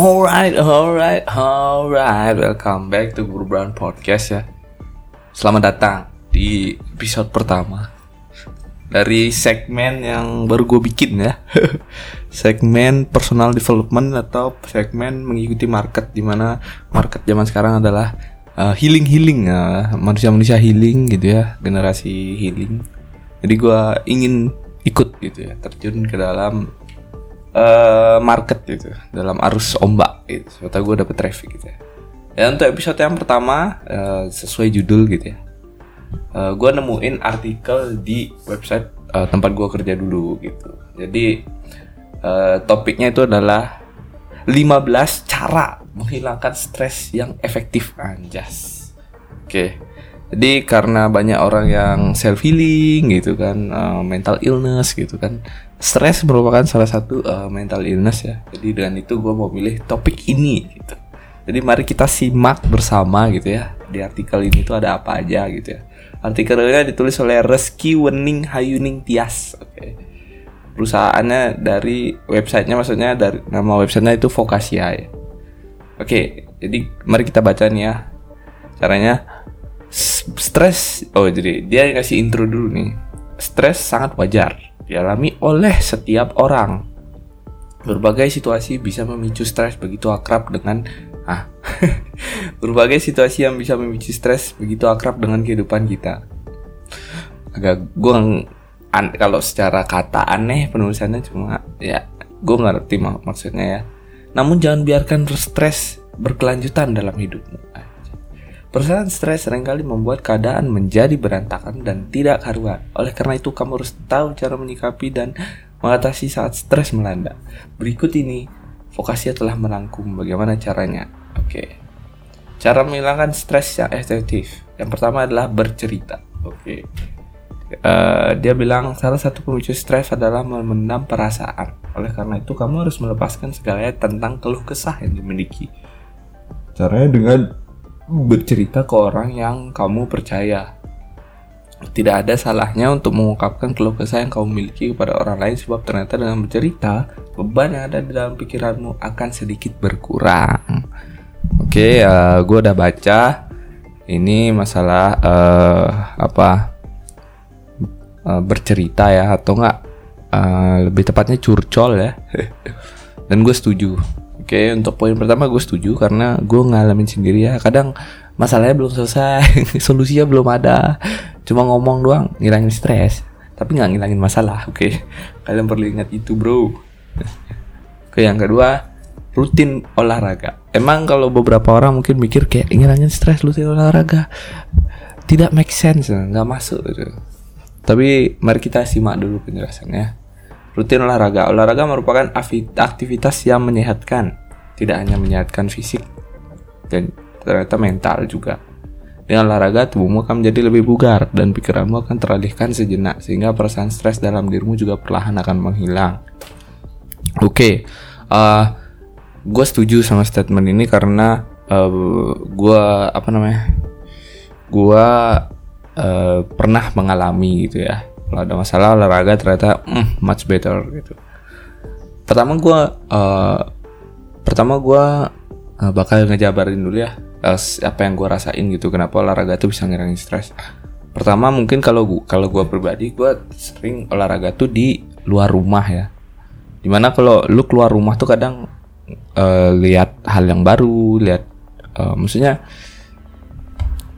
Alright, alright, alright. Welcome back to Guru Brown Podcast ya. Selamat datang di episode pertama dari segmen yang baru gue bikin ya. segmen personal development atau segmen mengikuti market di mana market zaman sekarang adalah uh, healing healing ya, manusia-manusia healing gitu ya, generasi healing. Jadi gue ingin ikut gitu ya, terjun ke dalam uh, market gitu dalam arus ombak gitu. Serta gue dapet traffic gitu ya. Ya untuk episode yang pertama uh, sesuai judul gitu ya. Uh, gue nemuin artikel di website uh, tempat gue kerja dulu gitu. Jadi uh, topiknya itu adalah 15 cara menghilangkan stres yang efektif anjas. Oke. Okay. Jadi karena banyak orang yang self healing gitu kan, uh, mental illness gitu kan, stres merupakan salah satu uh, mental illness ya. Jadi dengan itu gue mau pilih topik ini gitu. Jadi mari kita simak bersama gitu ya. Di artikel ini tuh ada apa aja gitu ya. Artikelnya ditulis oleh Reski Wening Hayuning Tias. Oke. Okay. Perusahaannya dari websitenya maksudnya dari nama websitenya itu Vokasia ya. Oke, okay, jadi mari kita baca nih ya. Caranya stres oh jadi dia kasih intro dulu nih stres sangat wajar dialami oleh setiap orang. Berbagai situasi bisa memicu stres begitu akrab dengan ah berbagai situasi yang bisa memicu stres begitu akrab dengan kehidupan kita. Agak gue kalau secara kata aneh penulisannya cuma ya gue ngerti mak maksudnya ya. Namun jangan biarkan stres berkelanjutan dalam hidupmu Perasaan stres sering kali membuat keadaan menjadi berantakan dan tidak karuan. Oleh karena itu, kamu harus tahu cara menyikapi dan mengatasi saat stres melanda. Berikut ini, vokasi telah merangkum bagaimana caranya. Oke. Cara menghilangkan stres yang efektif. Yang pertama adalah bercerita. Oke. Uh, dia bilang salah satu pemicu stres adalah memendam perasaan. Oleh karena itu, kamu harus melepaskan segalanya tentang keluh kesah yang dimiliki. Caranya dengan bercerita ke orang yang kamu percaya. Tidak ada salahnya untuk mengungkapkan keluh kesah yang kamu miliki kepada orang lain sebab ternyata dengan bercerita, beban yang ada di dalam pikiranmu akan sedikit berkurang. Oke, okay, uh, eh, gue udah baca. Ini masalah uh, apa? Uh, bercerita ya atau enggak? Uh, lebih tepatnya curcol ya. Dan gue setuju Oke, untuk poin pertama gue setuju karena gue ngalamin sendiri ya. Kadang masalahnya belum selesai, solusinya belum ada. Cuma ngomong doang, ngilangin stres. Tapi nggak ngilangin masalah, oke. Kalian perlu ingat itu, bro. Oke, yang kedua, rutin olahraga. Emang kalau beberapa orang mungkin mikir kayak ngilangin stres rutin olahraga tidak make sense, nggak masuk gitu. Tapi mari kita simak dulu penjelasannya. Rutin olahraga. Olahraga merupakan aktivitas yang menyehatkan. Tidak hanya menyehatkan fisik dan ternyata mental juga. Dengan olahraga, tubuhmu akan menjadi lebih bugar dan pikiranmu akan teralihkan sejenak sehingga perasaan stres dalam dirimu juga perlahan akan menghilang. Oke, okay. uh, eh, gue setuju sama statement ini karena uh, eh, gue apa namanya, gue uh, pernah mengalami gitu ya kalau ada masalah olahraga ternyata mm, much better gitu pertama gue uh, pertama gue uh, bakal ngejabarin dulu ya uh, apa yang gue rasain gitu kenapa olahraga tuh bisa ngilangin stres. Pertama mungkin kalau gua kalau gue pribadi gue sering olahraga tuh di luar rumah ya. Di mana kalau lu keluar rumah tuh kadang uh, lihat hal yang baru lihat uh, maksudnya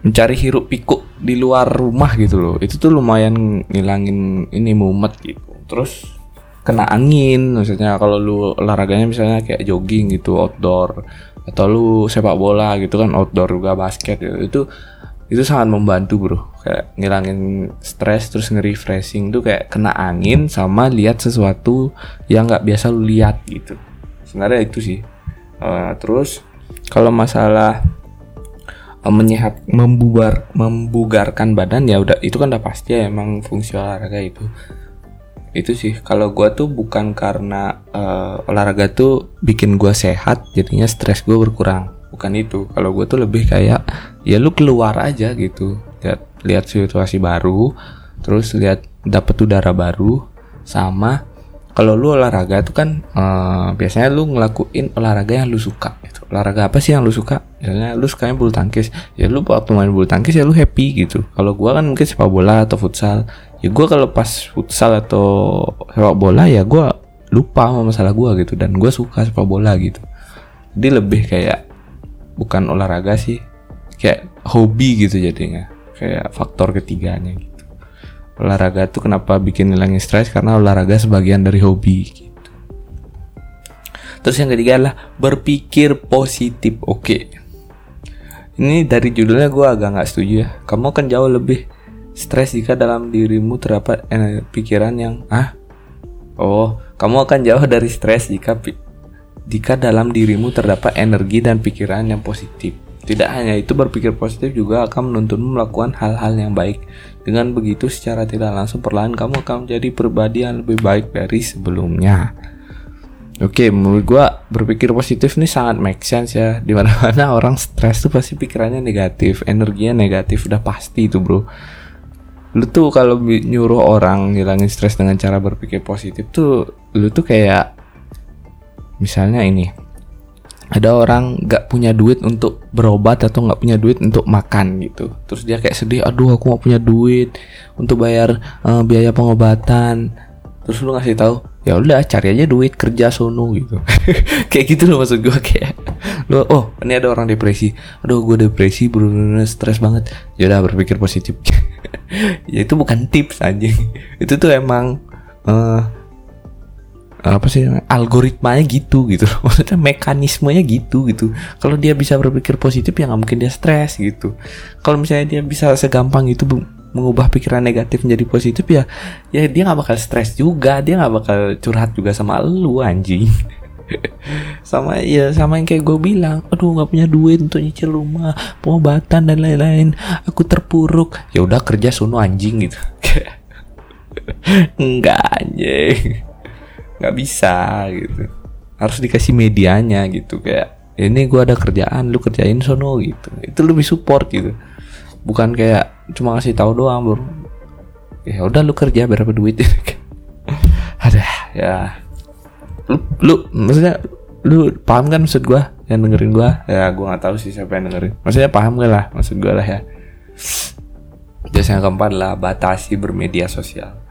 mencari hiruk pikuk di luar rumah gitu loh. Itu tuh lumayan ngilangin ini mumet gitu. Terus kena angin maksudnya kalau lu olahraganya misalnya kayak jogging gitu outdoor atau lu sepak bola gitu kan outdoor juga basket gitu itu itu sangat membantu bro. Kayak ngilangin stres terus nge-refreshing tuh kayak kena angin sama lihat sesuatu yang nggak biasa lu lihat gitu. Sebenarnya itu sih. Uh, terus kalau masalah Eh, menyehat membubar membugarkan badan ya udah itu kan udah pasti ya emang fungsi olahraga itu itu sih. Kalau gue tuh bukan karena uh, olahraga tuh bikin gue sehat jadinya stres gue berkurang. Bukan itu. Kalau gue tuh lebih kayak ya lu keluar aja gitu. Lihat lihat situasi baru terus lihat dapet udara baru sama kalau lu olahraga tuh kan uh, biasanya lu ngelakuin olahraga yang lu suka gitu. olahraga apa sih yang lu suka? Misalnya lu sukanya bulu tangkis. Ya lu waktu main bulu tangkis ya lu happy gitu. Kalau gua kan mungkin sepak bola atau futsal ya gua kalau pas futsal atau sepak bola ya gua lupa sama masalah gua gitu dan gua suka sepak bola gitu jadi lebih kayak bukan olahraga sih kayak hobi gitu jadinya kayak faktor ketiganya gitu olahraga tuh kenapa bikin hilangin stres karena olahraga sebagian dari hobi gitu. Terus yang ketiga adalah berpikir positif. Oke. Okay. Ini dari judulnya gue agak nggak setuju ya. Kamu akan jauh lebih stres jika dalam dirimu terdapat pikiran yang ah oh kamu akan jauh dari stres jika jika dalam dirimu terdapat energi dan pikiran yang positif. Tidak hanya itu berpikir positif juga akan menuntunmu melakukan hal-hal yang baik. Dengan begitu secara tidak langsung perlahan kamu akan menjadi pribadi yang lebih baik dari sebelumnya. Oke, menurut gua berpikir positif ini sangat make sense ya. Di mana-mana orang stres tuh pasti pikirannya negatif, energinya negatif, udah pasti itu bro. Lu tuh kalau nyuruh orang ngilangin stres dengan cara berpikir positif tuh, lu tuh kayak misalnya ini ada orang nggak punya duit untuk berobat atau nggak punya duit untuk makan gitu. Terus dia kayak sedih aduh aku nggak punya duit untuk bayar uh, biaya pengobatan. Terus lu ngasih tahu ya udah cari aja duit kerja sono gitu. Kayak gitu loh maksud gue kayak lu oh ini ada orang depresi. Aduh gue depresi bener-bener stres banget. Ya udah berpikir positif ya itu bukan tips aja itu tuh emang uh, apa sih algoritmanya gitu gitu maksudnya mekanismenya gitu gitu. Kalau dia bisa berpikir positif ya nggak mungkin dia stres gitu. Kalau misalnya dia bisa segampang itu mengubah pikiran negatif menjadi positif ya ya dia nggak bakal stres juga dia nggak bakal curhat juga sama lu anjing sama ya sama yang kayak gue bilang aduh nggak punya duit untuk nyicil rumah pengobatan dan lain-lain. Aku terpuruk. Ya udah kerja sono anjing gitu. Enggak anjing. Nggak bisa gitu. Harus dikasih medianya gitu kayak ini gue ada kerjaan lu kerjain sono gitu. Itu lebih support gitu. Bukan kayak cuma ngasih tahu doang bro. Ya udah lu kerja berapa duit ada ya lu, maksudnya lu paham kan maksud gue yang dengerin gue ya gue nggak tahu sih siapa yang dengerin maksudnya paham gak lah maksud gue lah ya Terus yang keempat lah batasi bermedia sosial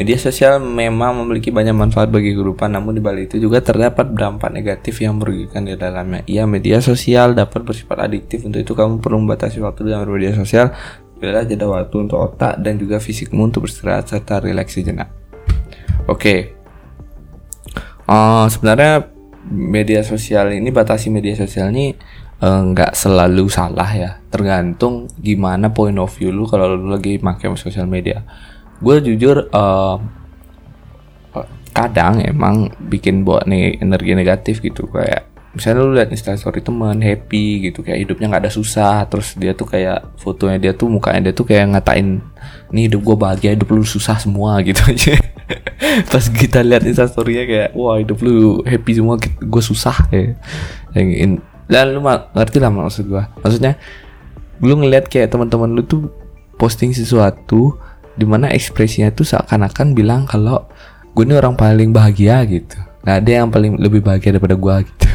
Media sosial memang memiliki banyak manfaat bagi kehidupan, namun di balik itu juga terdapat dampak negatif yang merugikan di dalamnya. Iya, media sosial dapat bersifat adiktif. Untuk itu kamu perlu membatasi waktu dalam media sosial. Bila jeda waktu untuk otak dan juga fisikmu untuk beristirahat serta rileks sejenak. Oke. Uh, sebenarnya media sosial ini batasi media sosial ini eh, nggak uh, selalu salah ya. Tergantung gimana point of view lu kalau lu lagi pakai sosial media gue jujur uh, kadang emang bikin buat nih energi negatif gitu kayak misalnya lu lihat instastory teman happy gitu kayak hidupnya nggak ada susah terus dia tuh kayak fotonya dia tuh mukanya dia tuh kayak ngatain nih hidup gue bahagia hidup lu susah semua gitu aja. Pas kita lihat instastorynya kayak wah hidup lu happy semua gue susah ya. Dan lu ngerti lah maksud gue maksudnya lu ngeliat kayak teman-teman lu tuh posting sesuatu di mana ekspresinya itu seakan-akan bilang kalau gue ini orang paling bahagia gitu. Nggak ada yang paling lebih bahagia daripada gue gitu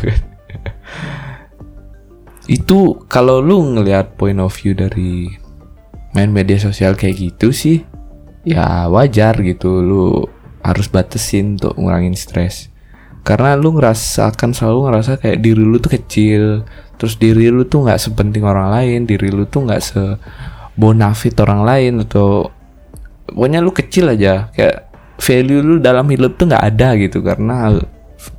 itu kalau lu ngelihat point of view dari main media sosial kayak gitu sih ya wajar gitu. Lu harus batasin untuk ngurangin stres. Karena lu ngerasa akan selalu ngerasa kayak diri lu tuh kecil. Terus diri lu tuh nggak sepenting orang lain diri lu tuh nggak se bonafit orang lain atau pokoknya lu kecil aja. Kayak value lu dalam hidup tuh nggak ada gitu. Karena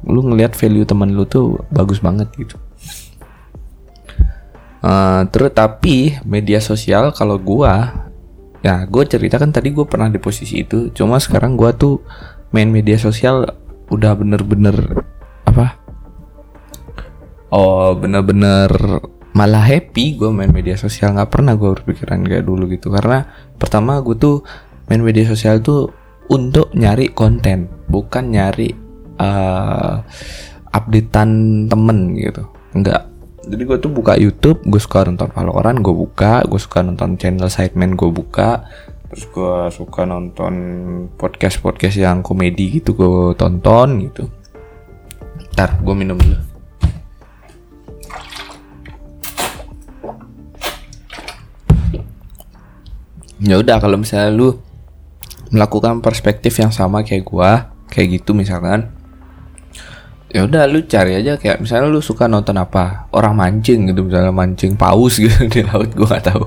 lu ngelihat value teman lu tuh bagus banget gitu uh, terus tapi media sosial kalau gua ya gue cerita kan tadi gue pernah di posisi itu. Cuma sekarang gua tuh main media sosial udah bener-bener apa? Oh bener-bener malah happy gue main media sosial. Nggak pernah gue berpikiran kayak dulu gitu. Karena pertama gue tuh main media sosial tuh untuk nyari konten bukan nyari uh, updatean temen gitu. Enggak jadi gue tuh buka YouTube gue suka nonton Valorant gue buka gue suka nonton channel Sideman gue buka terus gue suka nonton podcast podcast yang komedi gitu gue tonton gitu. Ntar gue minum dulu. Ya udah kalau misalnya lu melakukan perspektif yang sama kayak gua kayak gitu misalkan ya udah lu cari aja kayak misalnya lu suka nonton apa? Orang mancing gitu misalnya mancing paus gitu di laut gua gak tahu.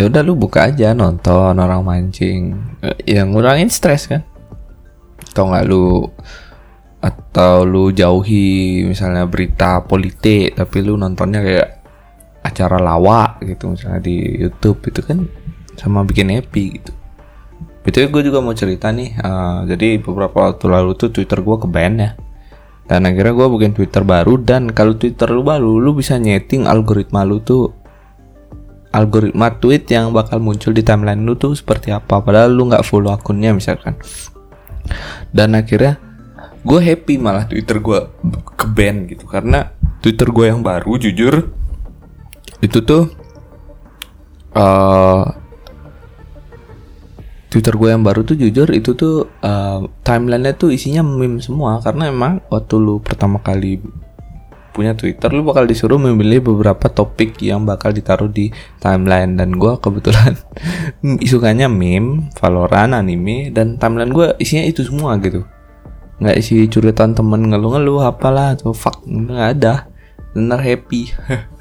Ya udah lu buka aja nonton orang mancing. Yang ngurangin stres kan? Atau nggak lu atau lu jauhi misalnya berita politik tapi lu nontonnya kayak acara lawak gitu misalnya di YouTube itu kan sama bikin happy gitu. Itu gue juga mau cerita nih uh, jadi beberapa waktu lalu tuh Twitter gue ke ban ya dan akhirnya gue bikin Twitter baru dan kalau Twitter lu baru lu bisa nyeting algoritma lu tuh algoritma tweet yang bakal muncul di timeline lu tuh seperti apa padahal lu nggak follow akunnya misalkan. Dan akhirnya gue happy malah Twitter gue ke ban gitu karena Twitter gue yang baru jujur itu tuh uh, Twitter gue yang baru tuh jujur itu tuh uh, timelinenya tuh isinya meme semua. Karena emang waktu lu pertama kali punya Twitter lu bakal disuruh memilih beberapa topik yang bakal ditaruh di timeline. Dan gue kebetulan sukanya meme, Valorant, anime dan timeline gue isinya itu semua gitu. Nggak isi curitan temen ngeluh-ngeluh apalah tuh fuck nggak ada. Benar happy.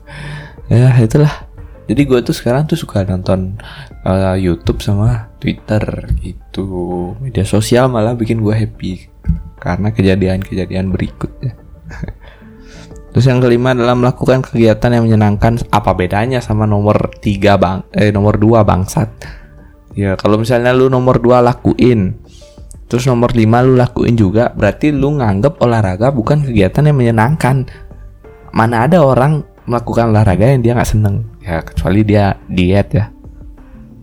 Ya itulah jadi gue tuh sekarang tuh suka nonton uh, YouTube sama Twitter gitu. Media sosial malah bikin gue happy karena kejadian-kejadian berikutnya terus yang kelima adalah melakukan kegiatan yang menyenangkan. Apa bedanya sama nomor tiga bang eh nomor dua bangsat? Ya kalau misalnya lu nomor dua lakuin terus nomor lima lu lakuin juga berarti lu nganggep olahraga bukan kegiatan yang menyenangkan. Mana ada orang melakukan olahraga yang dia nggak seneng. Ya kecuali dia diet ya.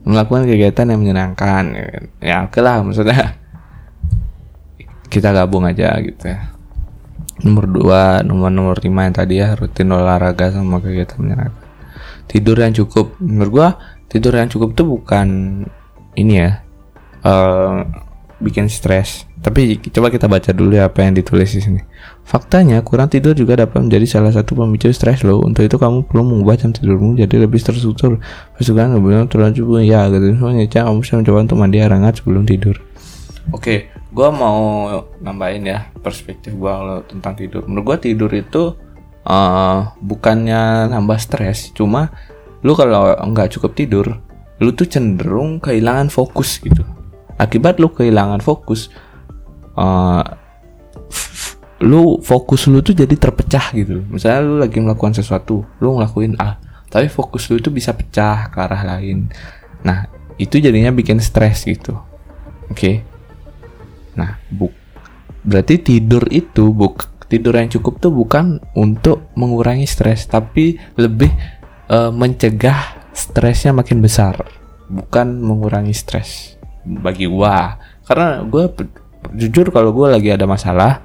Melakukan kegiatan yang menyenangkan ya oke lah maksudnya kita gabung aja gitu ya. Nomor dua nomor nomor lima yang tadi ya rutin olahraga sama kegiatan menyenangkan. Tidur yang cukup. Menurut gua tidur yang cukup tuh bukan ini ya uh, bikin stres tapi coba kita baca dulu ya apa yang ditulis di sini Faktanya, kurang tidur juga dapat menjadi salah satu pemicu stres loh. Untuk itu kamu perlu mengubah jam tidurmu jadi lebih terstruktur. Pasukan kemudian terlanjur ya gitu semuanya. Kamu bisa mencoba untuk mandi air hangat sebelum tidur. Oke, okay, gue mau nambahin ya perspektif gue kalau tentang tidur. Menurut gue tidur itu uh, bukannya nambah stres, cuma lu kalau nggak cukup tidur, lu tuh cenderung kehilangan fokus gitu. Akibat lu kehilangan fokus, uh, lu fokus lu tuh jadi terpecah gitu. Misalnya lu lagi melakukan sesuatu lu ngelakuin A tapi fokus lu itu bisa pecah ke arah lain. Nah itu jadinya bikin stres gitu. Oke? Okay? nah bu berarti tidur itu buk tidur yang cukup tuh bukan untuk mengurangi stres tapi lebih uh, mencegah stresnya makin besar. Bukan mengurangi stres bagi gua. Karena gua jujur kalau gua lagi ada masalah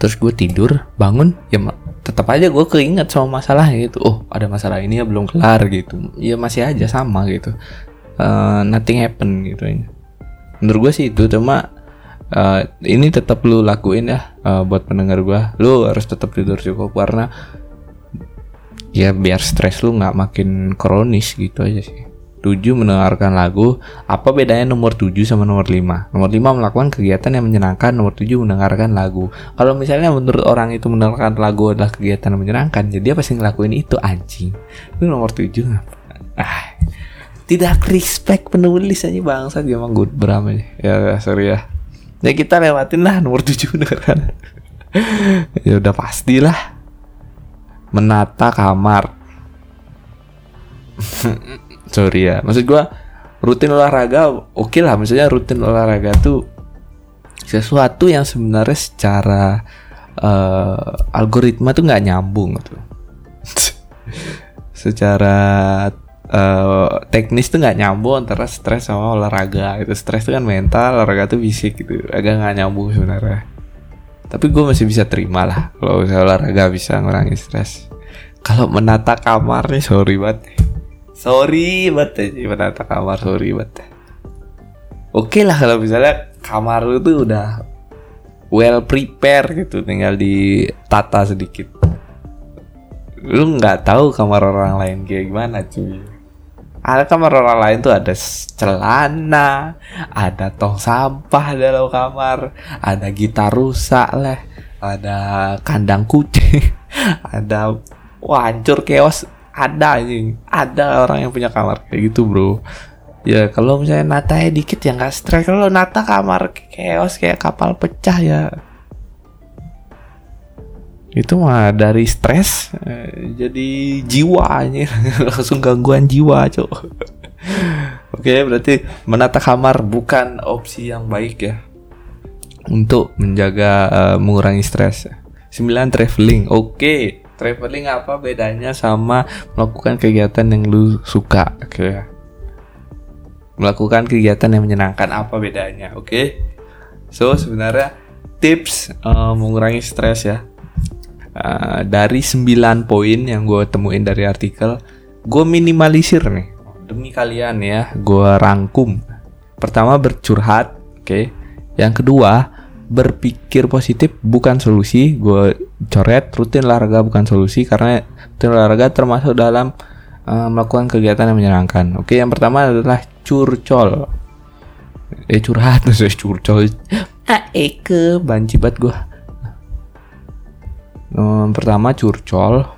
terus gue tidur bangun ya tetap aja gue keinget sama masalah gitu. Oh ada masalah ini ya belum kelar gitu. Ya masih aja sama gitu. Uh, nothing happen gitu menurut gue sih itu cuma uh, ini tetap lu lakuin ya uh, buat pendengar gue lu harus tetap tidur cukup karena ya biar stres lu nggak makin kronis gitu aja sih 7 mendengarkan lagu. Apa bedanya nomor 7 sama nomor 5? Nomor 5 melakukan kegiatan yang menyenangkan, nomor 7 mendengarkan lagu. Kalau misalnya menurut orang itu mendengarkan lagu adalah kegiatan yang menyenangkan, jadi apa sih ngelakuin itu anjing? Itu nomor 7 Ah, tidak respect penulis aja bangsa dia emang good bram aja. Ya, ya sorry ya. Ya kita lewatin lah nomor 7 mendengarkan. ya udah pastilah menata kamar sorry ya. Maksud gue rutin olahraga oke okay lah. Maksudnya rutin olahraga tuh sesuatu yang sebenarnya secara uh, algoritma tuh nggak nyambung gitu. Secara uh, teknis tuh nggak nyambung antara stres sama olahraga itu stres tuh kan mental olahraga tuh fisik gitu. Agak nggak nyambung sebenarnya. Tapi gue masih bisa terima lah kalau olahraga bisa ngurangi stres. Kalau menata kamar nih sorry banget sorry banget ya menata kamar sorry banget oke lah kalau misalnya kamar lu tuh udah well prepare gitu tinggal ditata sedikit. Lu nggak tahu kamar orang lain kayak gimana cuy. Ada kamar orang lain tuh ada celana, ada tong sampah dalam kamar, ada gitar rusak lah, ada kandang kucing, ada wah hancur chaos, ada ini, ada orang yang punya kamar kayak gitu bro. Ya kalau misalnya natanya dikit ya nggak stres, kalau nata kamar chaos kayak kapal pecah ya. Itu mah dari stres eh, jadi jiwanya langsung gangguan jiwa cok. Oke berarti menata kamar bukan opsi yang baik ya untuk menjaga uh, mengurangi stres. 9 traveling oke traveling apa bedanya sama melakukan kegiatan yang lu suka? Oke. Melakukan kegiatan yang menyenangkan apa bedanya? Oke. So sebenarnya tips uh, mengurangi stres ya. Uh, dari 9 poin yang gue temuin dari artikel gue minimalisir nih. Demi kalian ya gue rangkum. Pertama bercurhat oke. Okay. yang kedua berpikir positif bukan solusi. Gue coret rutin olahraga bukan solusi karena rutin olahraga termasuk dalam uh, melakukan kegiatan yang menyenangkan. Oke yang pertama adalah curcol. Eh curhat terus curcol. Ah eke. Banci banget gue Um, pertama curcol,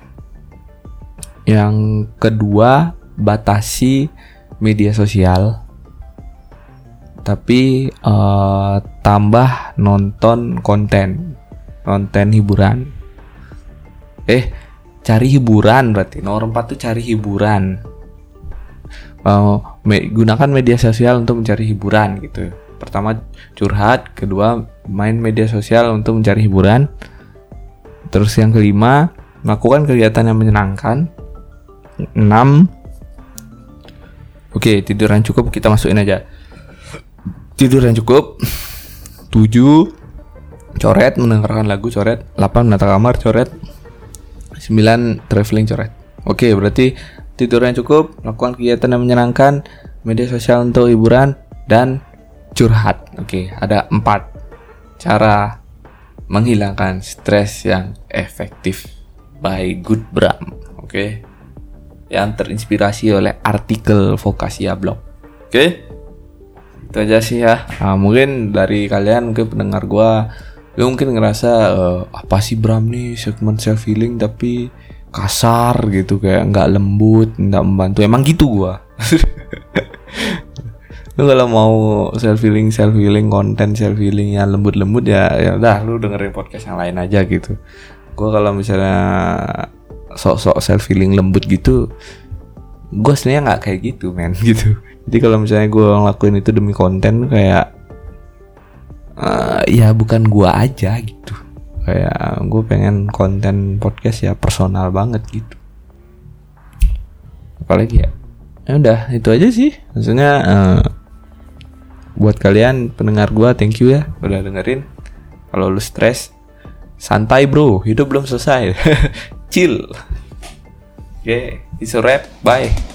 yang kedua batasi media sosial, tapi uh, tambah nonton konten, konten hiburan. Eh, cari hiburan berarti nomor 4 tuh cari hiburan. Uh, me gunakan media sosial untuk mencari hiburan gitu. Pertama curhat, kedua main media sosial untuk mencari hiburan Terus yang kelima, melakukan kegiatan yang menyenangkan. 6 Oke, tidur yang cukup kita masukin aja. Tidur yang cukup. 7 coret mendengarkan lagu coret. 8 menata kamar coret. 9 traveling coret. Oke, berarti tidur yang cukup, melakukan kegiatan yang menyenangkan, media sosial untuk hiburan dan curhat. Oke, ada 4 cara menghilangkan stres yang efektif by Good Bram, oke? Yang terinspirasi oleh artikel Vokasia Blog, oke? Itu aja sih ya. Nah, mungkin dari kalian mungkin pendengar gue, gue mungkin ngerasa uh, apa sih Bram nih segmen self healing tapi kasar gitu kayak nggak lembut, nggak membantu. Emang gitu gue. lu kalau mau self healing self healing konten self healing yang lembut lembut ya ya udah lu dengerin podcast yang lain aja gitu gue kalau misalnya sok sok self healing lembut gitu gue sebenarnya nggak kayak gitu men gitu jadi kalau misalnya gue ngelakuin itu demi konten kayak uh, ya bukan gue aja gitu. Kayak gue pengen konten podcast ya personal banget gitu. Apalagi ya? Ya udah itu aja sih. Maksudnya uh, buat kalian pendengar gua thank you ya udah dengerin. Kalau lu stres santai bro. Hidup belum selesai. Chill. Oke okay, it's a bye